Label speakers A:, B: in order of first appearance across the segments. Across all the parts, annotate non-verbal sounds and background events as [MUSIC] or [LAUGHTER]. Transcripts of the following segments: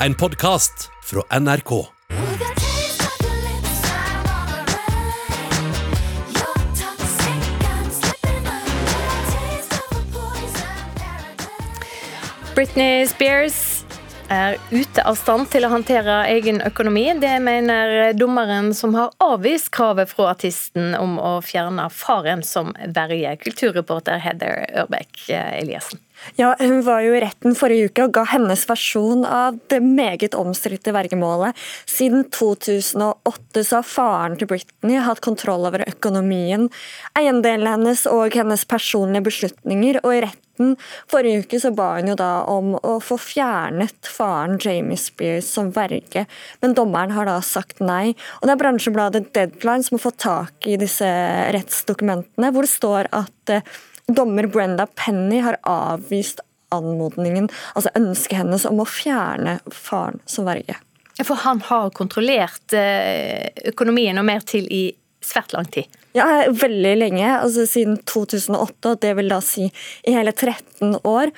A: en podkast fra NRK.
B: Britney Spears er ute av stand til å håndtere egen økonomi. Det mener dommeren som har avvist kravet fra artisten om å fjerne faren som verge. Kulturreporter Heather Ørbeck Eliassen.
C: Ja, Hun var jo i retten forrige uke og ga hennes versjon av det meget omstridte vergemålet. Siden 2008 så har faren til Britney hatt kontroll over økonomien, eiendelene hennes og hennes personlige beslutninger. og i retten forrige uke så ba hun jo da om å få fjernet faren Jamie Spears som verge, men dommeren har da sagt nei. Og Det er bransjebladet Deadline som har fått tak i disse rettsdokumentene, hvor det står at eh, Dommer Brenda Penny har avvist anmodningen, altså ønsket hennes om å fjerne faren som verge.
B: For han har kontrollert eh, økonomien og mer til i svært lang tid?
C: Ja, veldig lenge. altså Siden 2008, og det vil da si i hele 13 år.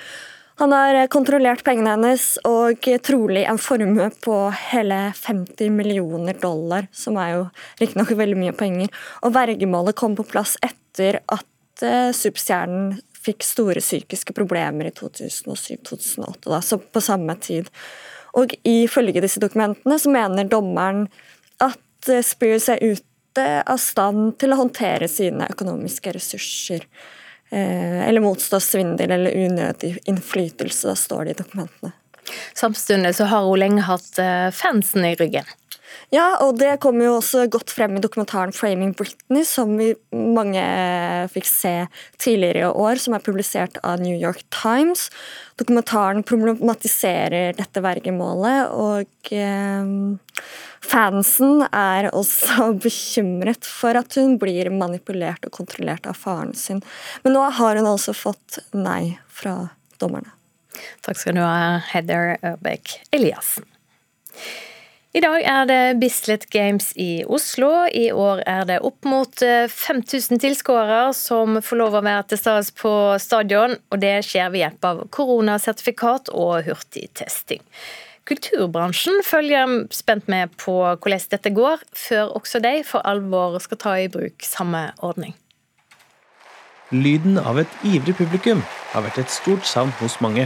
C: Han har kontrollert pengene hennes og trolig en formue på hele 50 millioner dollar, som er jo riktignok veldig mye penger. Og vergemålet kom på plass etter at uh, superstjernen fikk store psykiske problemer i 2007-2008, så på samme tid. Og ifølge disse dokumentene så mener dommeren at eh, Spears er ute av stand til å håndtere sine økonomiske ressurser. Eh, eller motstå svindel eller unødig innflytelse, da står det i dokumentene.
B: Samtidig så har hun lenge hatt fansen i ryggen.
C: Ja, og det kommer jo også godt frem i dokumentaren 'Framing Britney', som vi mange fikk se tidligere i år, som er publisert av New York Times. Dokumentaren problematiserer dette vergemålet, og eh, fansen er også [LAUGHS] bekymret for at hun blir manipulert og kontrollert av faren sin. Men nå har hun altså fått nei fra dommerne.
B: Takk skal du ha, Heather Ørbeck Eliassen. I dag er det Bislett Games i Oslo. I år er det opp mot 5000 eh, tilskuere som får lov å være til stede på stadion, og det skjer ved hjelp av koronasertifikat og hurtigtesting. Kulturbransjen følger spent med på hvordan dette går, før også de for alvor skal ta i bruk samme ordning.
D: Lyden av et ivrig publikum har vært et stort savn hos mange.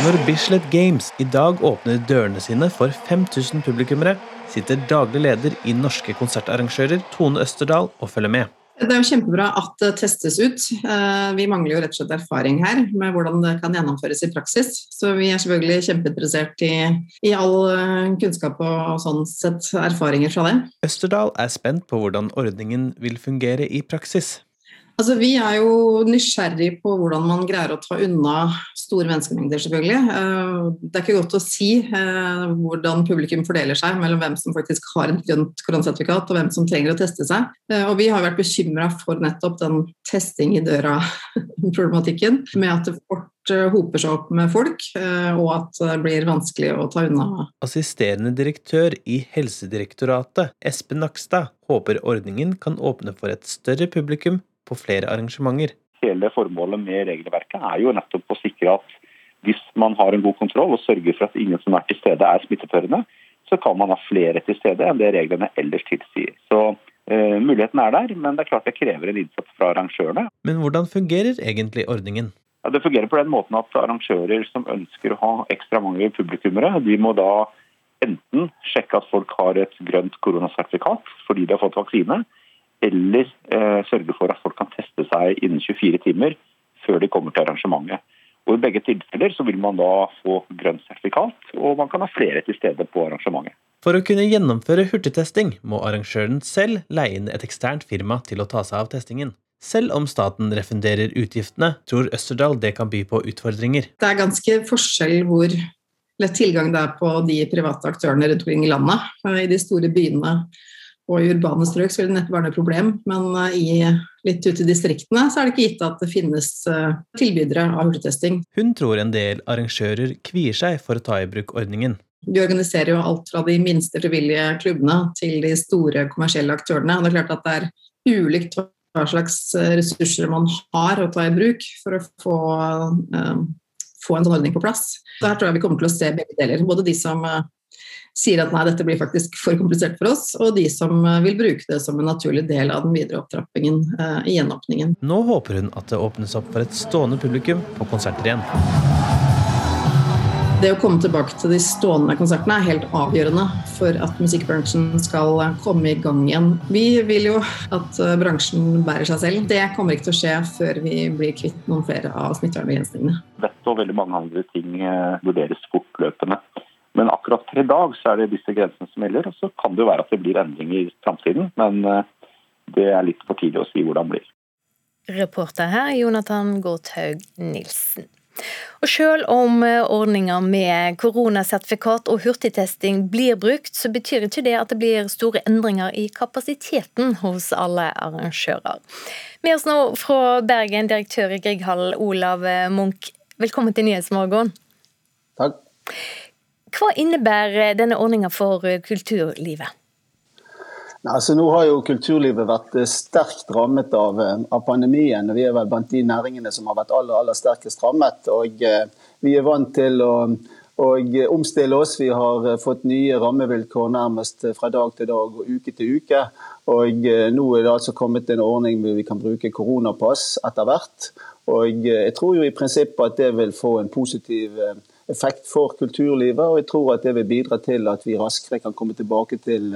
D: Når Bislett Games i dag åpner dørene sine for 5000 publikummere, sitter daglig leder i Norske konsertarrangører Tone Østerdal og følger med.
E: Det er jo kjempebra at det testes ut. Eh, vi mangler jo rett og slett erfaring her med hvordan det kan gjennomføres i praksis. Så vi er selvfølgelig kjempeinteressert i, i all eh, kunnskap og sånn sett erfaringer fra det.
D: Østerdal er spent på hvordan ordningen vil fungere i praksis.
E: Altså, vi er jo nysgjerrig på hvordan man greier å ta unna store menneskemengder, selvfølgelig. Eh, det er ikke godt å si eh, hvordan publikum fordeler seg mellom hvem som faktisk har et grønt koronasertifikat og hvem som trenger å teste seg. Eh, og vi har vært bekymra for nettopp den testing i døra-problematikken, [LAUGHS] med at det fort hoper seg opp med folk, og at det blir vanskelig å ta unna.
D: Assisterende direktør i Helsedirektoratet, Espen Nakstad, håper ordningen kan åpne for et større publikum på flere arrangementer.
F: Hele formålet med regelverket er jo nettopp å sikre at hvis man har en god kontroll og sørger for at ingen som er til stede er smittetørrende, så kan man ha flere til stede enn det reglene ellers tilsier. Så uh, Muligheten er der, men det er klart det krever en innsats fra arrangørene.
D: Men hvordan fungerer egentlig ordningen?
F: Ja, det fungerer på den måten at arrangører som ønsker å ha ekstra mange publikummere, de må da enten sjekke at folk har et grønt koronasertifikat fordi de har fått vaksine, eller eh, sørge for at folk kan teste seg innen 24 timer før de kommer til arrangementet. Og I begge tilfeller så vil man da få grønt sertifikat, og man kan ha flere til stede på arrangementet.
D: For å kunne gjennomføre hurtigtesting må arrangøren selv leie inn et eksternt firma til å ta seg av testingen. Selv om staten refunderer utgiftene, tror Østerdal det kan by på utfordringer.
E: Det er ganske forskjell hvor lett tilgang det er på de private aktørene rundt omkring i landet. I de store byene og i urbane strøk så vil det neppe være noe problem, men eh, i litt ute i distriktene så er det ikke gitt at det finnes eh, tilbydere av hurtigtesting.
D: Hun tror en del arrangører kvier seg for å ta i bruk ordningen.
E: Vi organiserer jo alt fra de minste frivillige klubbene til de store kommersielle aktørene. og Det er klart at det er ulikt hva slags ressurser man har å ta i bruk for å få få en sånn ordning på plass. Her tror jeg vi kommer til å se begge deler. Både de som sier at nei, dette blir faktisk for komplisert for oss, og de som uh, vil bruke det som en naturlig del av den videre opptrappingen eh, i gjenåpningen.
D: Nå håper hun at det åpnes opp for et stående publikum på konserter igjen.
E: Det å komme tilbake til de stående konsertene er helt avgjørende for at musikkbransjen skal komme i gang igjen. Vi vil jo at eh, bransjen bærer seg selv. Det kommer ikke til å skje før vi blir kvitt noen flere av smittevernbegrensningene.
F: Dette og veldig mange andre ting eh, vurderes fortløpende. Men akkurat per i dag så er det disse grensene som gjelder. Og så kan det jo være at det blir endringer i framtiden, men eh, det er litt for tidlig å si hvordan det blir.
B: Reporter her Jonathan Gårdhaug Nilsen. Og selv om ordninger ordninga med koronasertifikat og hurtigtesting blir brukt, så betyr ikke det at det blir store endringer i kapasiteten hos alle arrangører. Med oss nå fra Bergen, direktør i Grieghallen, Olav Munch. Velkommen til Nyhetsmorgen.
G: Takk.
B: Hva innebærer denne ordninga for kulturlivet?
G: Altså, nå har jo kulturlivet vært eh, sterkt rammet av, eh, av, pandemien. Vi er vel blant de næringene som har vært aller, aller sterkest rammet. og eh, Vi er vant til å, å omstille oss. Vi har fått nye rammevilkår nærmest fra dag til dag og uke til uke. Og Nå er det altså kommet en ordning hvor vi kan bruke koronapass etter hvert. Og Jeg tror jo i prinsippet at det vil få en positiv effekt for kulturlivet. Og jeg tror at det vil bidra til at vi raskere kan komme tilbake til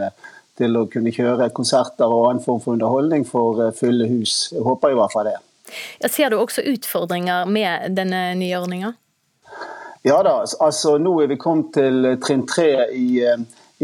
G: til å kunne kjøre konserter og annen form for underholdning for eh, fulle hus. Jeg håper i hvert fall det.
B: Jeg ser du også utfordringer med denne nye ordninga?
G: Ja da, altså nå er vi kommet til trinn tre i, eh,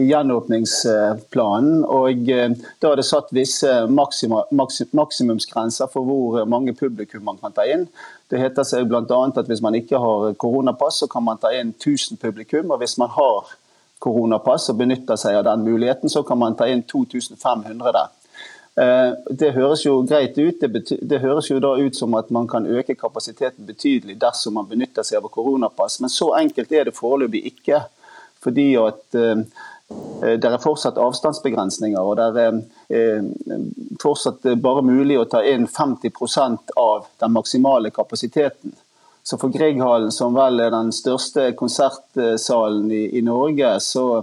G: gjenåpningsplanen. og eh, Da er det satt visse maksima, maksimumsgrenser for hvor mange publikum man kan ta inn. Det heter seg bl.a. at hvis man ikke har koronapass, så kan man ta inn 1000 publikum. og Hvis man har koronapass og benytter seg av den muligheten, så kan man ta inn 2500 der. Eh, det høres jo greit ut. Det, det, høres jo da ut som at man kan øke kapasiteten betydelig dersom man benytter seg av koronapass, men så enkelt er det foreløpig ikke. Fordi at uh, det er fortsatt avstandsbegrensninger, og det er uh, fortsatt bare mulig å ta inn 50 av den maksimale kapasiteten. Så for Grieghallen, som vel er den største konsertsalen i, i Norge, så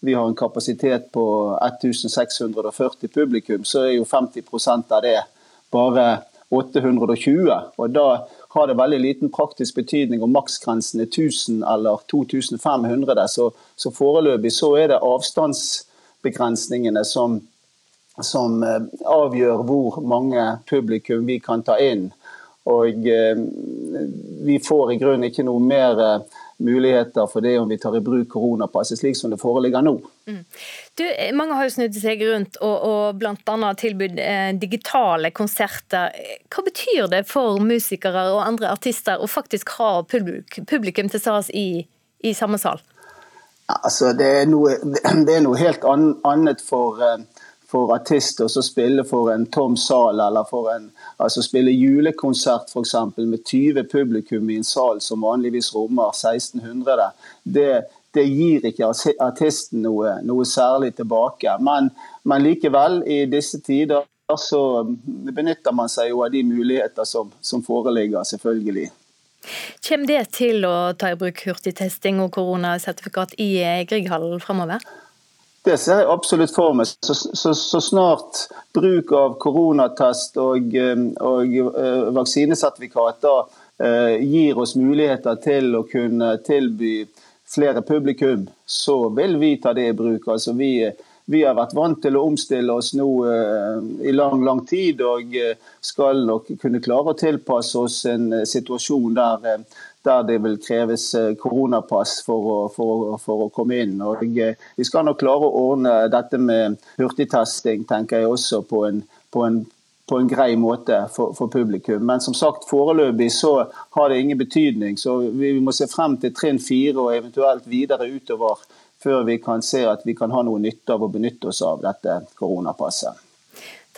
G: vi har en kapasitet på 1640 publikum, så er jo 50% av det bare 820. Og da har det veldig liten praktisk betydning om maksgrensen er 1000 eller 2500. Så, så foreløpig så er det avstandsbegrensningene som, som eh, avgjør hvor mange publikum vi kan ta inn. Og eh, vi får i grunnen ikke noe mer eh, muligheter for det om vi tar i bruk koronapasset slik som det foreligger nå. Mm.
B: Du, mange har jo snudd seg rundt og, og bl.a. tilbudt eh, digitale konserter. Hva betyr det for musikere og andre artister å faktisk ha publikum, publikum til SAS i, i samme sal?
G: Altså, det, er noe, det er noe helt annet for, for artister å spille for en tom sal eller for en Altså Spille julekonsert eksempel, med 20 publikum i en sal som vanligvis rommer 1600, det, det gir ikke artisten noe, noe særlig tilbake. Men, men, likevel, i disse tider så benytter man seg jo av de muligheter som, som foreligger, selvfølgelig.
B: Kommer det til å ta i bruk hurtigtesting og koronasertifikat i Grieghallen framover?
G: Det ser jeg absolutt for meg. Så, så, så snart bruk av koronatest og, eh, og uh, vaksinesertifikat da, uh, gir oss muligheter til å kunne tilby flere publikum, så vil vi ta det i bruk. Altså, vi, vi har vært vant til å omstille oss nå uh, i lang lang tid, og skal nok kunne klare å tilpasse oss en situasjon der der det vil kreves eh, koronapass for å, for, for å komme inn. Og eh, vi skal nok klare å ordne dette med hurtigtesting tenker jeg også på en, på en, på en grei måte for, for, publikum. Men som sagt, foreløpig så har det ingen betydning. Så vi må se frem til trinn fire og eventuelt videre utover før vi kan se at vi kan ha noe nytte av å benytte oss av dette koronapasset.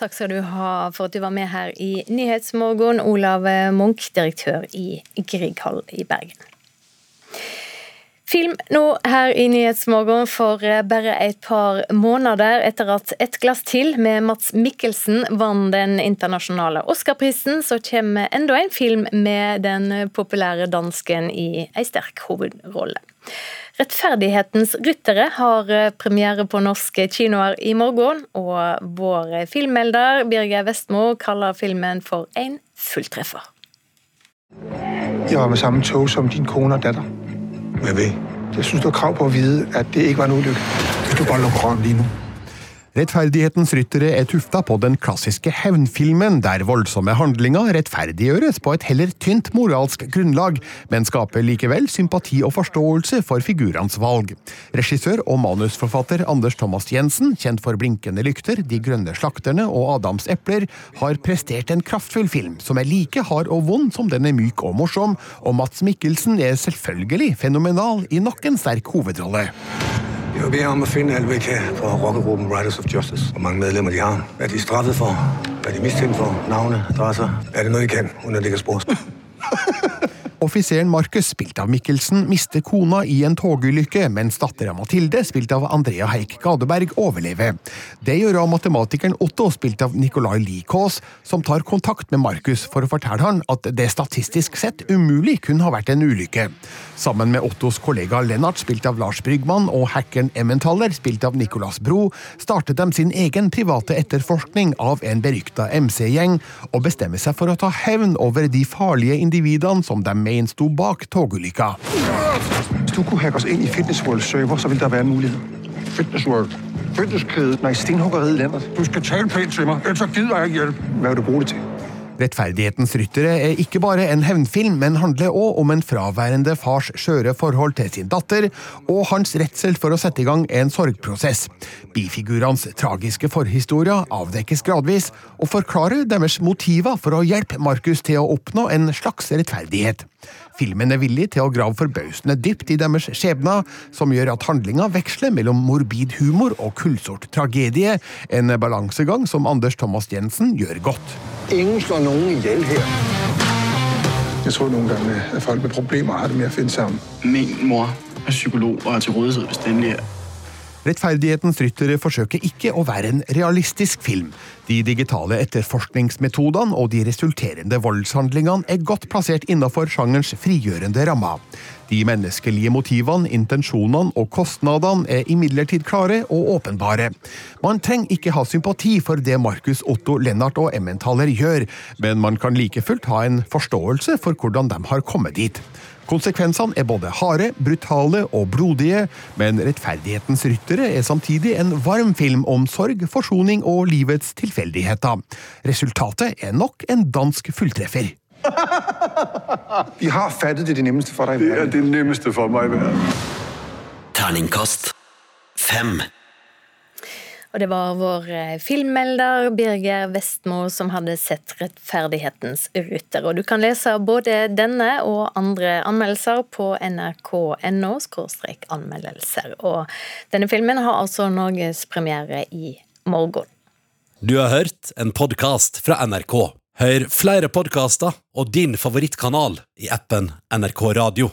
B: Takk skal du ha for at du var med her i Nyhetsmorgen, Olav Munch, direktør i Grieghall i Bergen. Film nå her i Nyhetsmorgen for bare et par måneder etter at Et glass til med Mats Mikkelsen vant den internasjonale Oscarprisen, så kommer enda en film med den populære dansken i ei sterk hovedrolle. Rettferdighetens ryttere har eh, premiere på norske kinoer i morgen, og vår filmmelder Birger Vestmo kaller filmen for en fulltreffer.
H: Jeg var med samme tog som din kone og datter. Hvad ved? Jeg synes, du har krav på at vide, at det ikke var en ulykke. Hvis du bare lukker røven lige nu.
I: Rettferdighetens ryttere er tufta på den klassiske hevnfilmen, der voldsomme handlinger rettferdiggjøres på et heller tynt moralsk grunnlag, men skaper likevel sympati og forståelse for figurenes valg. Regissør og manusforfatter Anders Thomas Jensen, kjent for Blinkende lykter, De grønne slakterne og Adams epler, har prestert en kraftfull film som er like hard og vond som den er myk og morsom, og Mats Mikkelsen er selvfølgelig fenomenal i nok en sterk hovedrolle.
H: Jeg vil bede om å finne alt, hvad I kan for rockergruppen Riders of Justice. Hvor mange medlemmer de har. Hvad de er straffet for. Hvad de er mistænkt for. Navne, adresser. Er det noget, I kan, uden at ligge spor? [LAUGHS]
I: Offiseren Markus, spilt av Mikkelsen, mister kona i en togulykke, mens dattera Mathilde, spilt av Andrea Heik Gadeberg, overlever. Det gjør av matematikeren Otto, spilt av Nicolai Likås, som tar kontakt med Markus for å fortelle han at det statistisk sett umulig kunne ha vært en ulykke. Sammen med Ottos kollega Lennart, spilt av Lars Brygman, og hackeren Emmentaler, spilt av Nicolas Bro, startet de sin egen private etterforskning av en berykta MC-gjeng, og bestemmer seg for å ta hevn over de farlige individene som de mener sto bak togulykka.
H: Hvis du kunne hacke oss inn i Fitness World server, så ville det være en mulighet. Fitness World. Fitnesskæde. Nej, stenhuggeriet landet. Du skal tale pænt til mig, ellers så jeg ikke hjælpe. Hvad vil du bruge det til?
I: Rettferdighetens ryttere er ikke bare en hevnfilm, men handler òg om en fraværende fars skjøre forhold til sin datter, og hans redsel for å sette i gang en sorgprosess. Bifigurenes tragiske forhistorier avdekkes gradvis, og forklarer deres motiver for å hjelpe Markus til å oppnå en slags rettferdighet. Filmen er villig til å grave forbausende dypt i deres skjebner, som gjør at handlinga veksler mellom morbid humor og kullsort tragedie, en balansegang som Anders Thomas Jensen gjør godt.
H: Ingen slår noen ihjel her. Jeg tror noen ganger at folk med problemer har det med å finne sammen.
J: Min mor er psykolog og er til rådighet hvis det endelig er.
I: Rettferdighetens ryttere forsøker ikke å være en realistisk film. De digitale etterforskningsmetodene og de resulterende voldshandlingene er godt plassert innenfor sjangerens frigjørende rammer. De menneskelige motivene, intensjonene og kostnadene er imidlertid klare og åpenbare. Man trenger ikke ha sympati for det Markus Otto Lennart og Emmentaler gjør, men man kan like fullt ha en forståelse for hvordan de har kommet dit. Konsekvensene er både harde, brutale og blodige, men Rettferdighetens ryttere er samtidig en varm film om sorg, forsoning og livets tilfeldigheter. Resultatet er nok en dansk fulltreffer. [LAUGHS]
H: Vi har fattet det det nemmeste for deg i
K: Det er
H: verden.
K: det nemmeste for meg i verden.
A: Terningkast fem.
B: Og det var vår eh, filmmelder Birger Vestmo som hadde sett 'Rettferdighetens ruter'. Og du kan lese både denne og andre anmeldelser på nrk.no anmeldelser. Og denne filmen har altså norgespremiere i morgen.
A: Du har hørt en podkast fra NRK. Hør flere podkaster og din favorittkanal i appen NRK Radio.